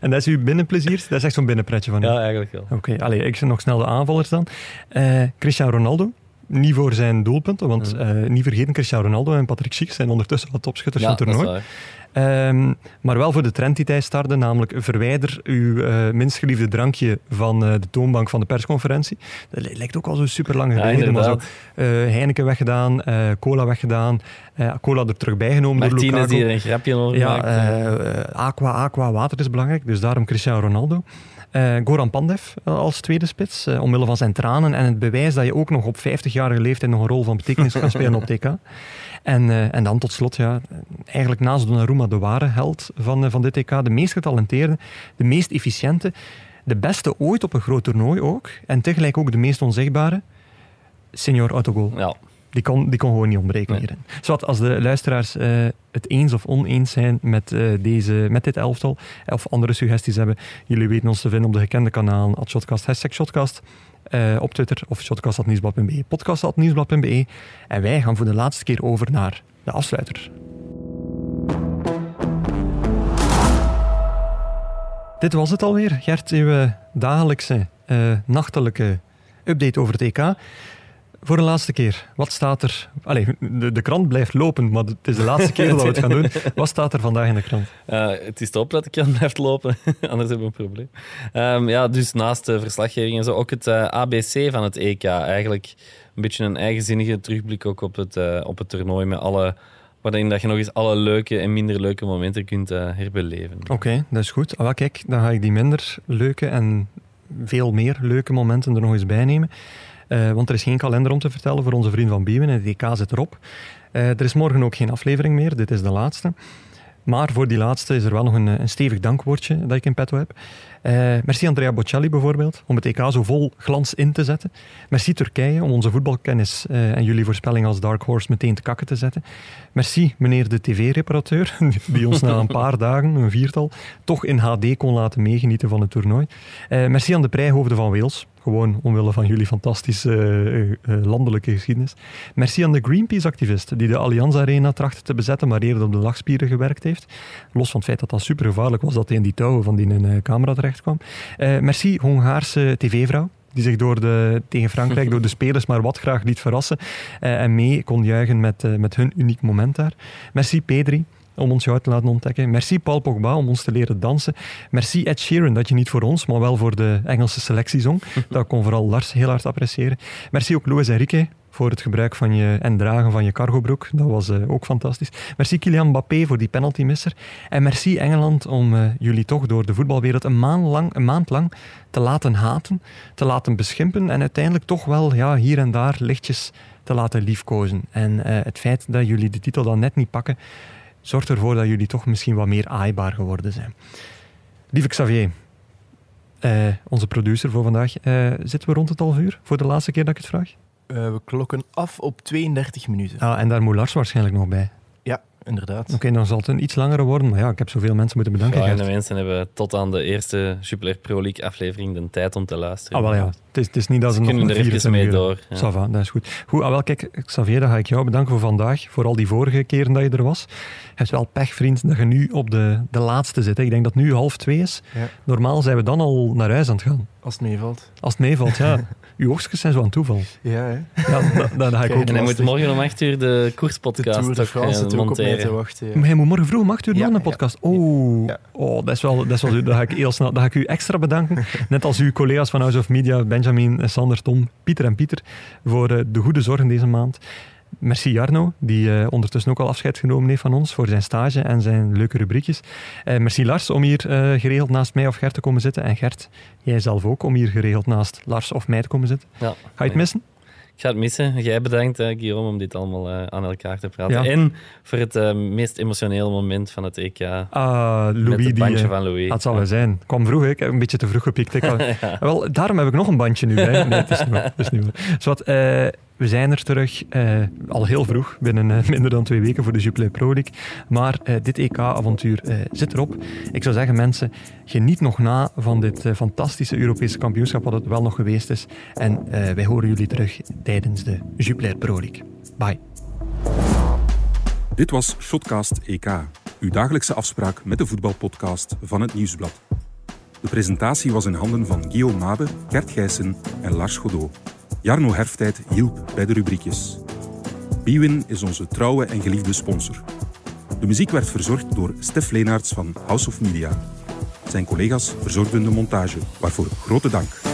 En dat is uw binnenplezier? Dat is echt zo'n binnenpretje van u? ja, eigenlijk wel. Oké, allee, ik zie nog snel de aanvallers dan. Eh, Cristiano Ronaldo. Niet voor zijn doelpunten, want eh, niet vergeten, Cristiano Ronaldo en Patrick Schick zijn ondertussen wat topschutters Ja, van dat het is toernooi. Ehm, maar wel voor de trend die hij startte, namelijk verwijder uw eh, minst geliefde drankje van eh, de toonbank van de persconferentie. Dat li- lijkt ook al zo super lang Ja, geleden, maar zo, eh, Heineken weggedaan, cola weggedaan, cola er terug bijgenomen door Martinez Lukaku. die er een grapje over Ja, aqua, aqua, water is belangrijk, dus daarom Cristiano Ronaldo. Eh, Goran Pandev eh, als tweede spits, eh, omwille van zijn tranen en het bewijs dat je ook nog op 50-jarige leeftijd nog een rol van betekenis kan spelen op TK. <laughs> En, en dan tot slot, ja, eigenlijk naast Donnarumma de ware held van, van dit TK, de meest getalenteerde, de meest efficiënte. De beste ooit op een groot toernooi ook. En tegelijk ook de meest onzichtbare. Senior Autogol. Ja, Die kon, die kon gewoon niet ontbreken hierin. Zowat als de luisteraars eh, het eens of oneens zijn met, eh, deze, met dit elftal, of andere suggesties hebben, jullie weten ons te vinden op de gekende kanalen, at Shotcast, hashtag Shotcast, eh, op Twitter of shotcast.nieuwsblad.be, podcast.nieuwsblad.be. En wij gaan voor de laatste keer over naar de afsluiter. Dit was het alweer. Gert, uw dagelijkse, nachtelijke update over het EK. Voor de laatste keer, wat staat er? Allee, de, de krant blijft lopen, maar het is de laatste keer dat we het gaan doen. <laughs> Wat staat er vandaag in de krant? Eh, het is hopen dat de krant <laughs> blijft lopen, <laughs> anders hebben we een probleem. Ehm, ja, dus naast de verslaggeving en zo ook het eh, ABC van het EK. Eigenlijk een beetje een eigenzinnige terugblik ook op het, eh, op het toernooi met alle... Waarin dat je nog eens alle leuke en minder leuke momenten kunt herbeleven. Oké, dat is goed. Ah, kijk, dan ga ik die minder leuke en veel meer leuke momenten er nog eens bij nemen. Eh, want er is geen kalender om te vertellen voor onze vriend van Biewen. Het EK zit erop. Eh, er is morgen ook geen aflevering meer. Dit is de laatste. Maar voor die laatste is er wel nog een, eh, een stevig dankwoordje dat ik in petto heb. Eh, merci Andrea Bocelli bijvoorbeeld, om het EK zo vol glans in te zetten. Merci Turkije, om onze voetbalkennis eh, en jullie voorspelling als Dark Horse meteen te kakken te zetten. Merci meneer de tv-reparateur, <laughs> die ons na een paar dagen, een viertal, toch in HD kon laten meegenieten van het toernooi. Eh, merci aan de prijhoofden van Wales, gewoon omwille van jullie fantastische landelijke geschiedenis. Merci aan de Greenpeace-activist die de Allianz Arena trachtte te bezetten, maar eerder op de lachspieren gewerkt heeft. Los van het feit dat dat super gevaarlijk was dat hij in die touwen van die eh, camera terecht kwam. Eh, merci Hongaarse tv-vrouw. Die zich door de, tegen Frankrijk door de spelers maar wat graag liet verrassen. eh, en mee kon juichen met, eh, met hun uniek moment daar. Merci Pedri om ons jou te laten ontdekken. Merci Paul Pogba om ons te leren dansen. Merci Ed Sheeran dat je niet voor ons, maar wel voor de Engelse selectie zong. <laughs> Dat kon vooral Lars heel hard appreciëren. Merci ook Luis Enrique voor het gebruik van je en dragen van je cargobroek. Dat was eh, ook fantastisch. Merci Kylian Mbappé voor die penaltymisser. En merci Engeland om eh, jullie toch door de voetbalwereld een maand, lang, een maand lang te laten haten, te laten beschimpen en uiteindelijk toch wel ja, hier en daar lichtjes te laten liefkozen. En eh, het feit dat jullie de titel dan net niet pakken, zorgt ervoor dat jullie toch misschien wat meer aaibaar geworden zijn. Lieve Xavier, onze producer voor vandaag, zitten we rond het half uur voor de laatste keer dat ik het vraag? Eh, we klokken af op 32 minuten. Ah, en daar moet Lars waarschijnlijk nog bij. Ja, inderdaad. Oké, dan zal het een iets langere worden, maar ja, ik heb zoveel mensen moeten bedanken. Ja, en de mensen hebben tot aan de eerste Jupiler Pro League aflevering de tijd om te luisteren. Ah, wel ja. Het is, het is niet dat ze Ze nog kunnen er 24 even mee door. Ja. Ça va, dat is goed. Goed, ah, wel, kijk, Xavier, dan ga ik jou bedanken voor vandaag. Voor al die vorige keren dat je er was. Je hebt wel pech, vriend, dat je nu op de, de laatste zit. hè. Ik denk dat het nu half twee is. Ja. Normaal zijn we dan al naar huis aan het gaan. Als het meevalt. Als het meevalt, ja. <laughs> Uw oogstjes zijn zo aan toeval. Ja, hè. Ja, ga ik Kijk, ook En hij moet morgen om 8 uur de De koerspodcast Tour de ook, France eh, zit ook op mij te monteren. wachten. Ja. Maar hij moet morgen vroeg om acht uur Ja, nog een ja. podcast. Oh, Ja. oh dat is wel, dat is wel, dat ga ik heel snel, dat ga ik u extra bedanken. <laughs> Net als uw collega's van House of Media, Benjamin, eh, Sander, Tom, Pieter en Pieter, voor eh, de goede zorg deze maand. Merci Jarno, die eh, ondertussen ook al afscheid genomen heeft van ons voor zijn stage en zijn leuke rubriekjes. Eh, merci Lars om hier geregeld naast mij of Gert te komen zitten. En Gert, jij zelf ook om hier geregeld naast Lars of mij te komen zitten. Ja. Ga je het missen? Ik ga het missen. Jij bedankt, eh, Guillaume, om dit allemaal eh, aan elkaar te praten. Ja. En voor het eh, meest emotionele moment van het EK. Ah, Louis, het bandje eh, van Louis. Dat zal wel zijn. Ik kwam vroeg, hè. ik heb een beetje te vroeg gepikt. Ik <laughs> had- Wel, daarom heb ik nog een bandje nu bij. Nee, het is niet waar. Het is niet waar. We zijn er terug, eh, al heel vroeg, binnen eh, minder dan twee weken voor de Jupiler Pro League. Maar eh, dit EK-avontuur eh, zit erop. Ik zou zeggen, mensen, geniet nog na van dit eh, fantastische Europese kampioenschap, wat het wel nog geweest is. En eh, wij horen jullie terug tijdens de Jupiler Pro League. Bye. Dit was Shotcast EK, uw dagelijkse afspraak met de voetbalpodcast van het Nieuwsblad. De presentatie was in handen van Guillaume Mabe, Gert Gijssen en Lars Godot. Jarno Herftijd hielp bij de rubriekjes. Bwin is onze trouwe en geliefde sponsor. De muziek werd verzorgd door Stef Leenaerts van House of Media. Zijn collega's verzorgden de montage, waarvoor grote dank.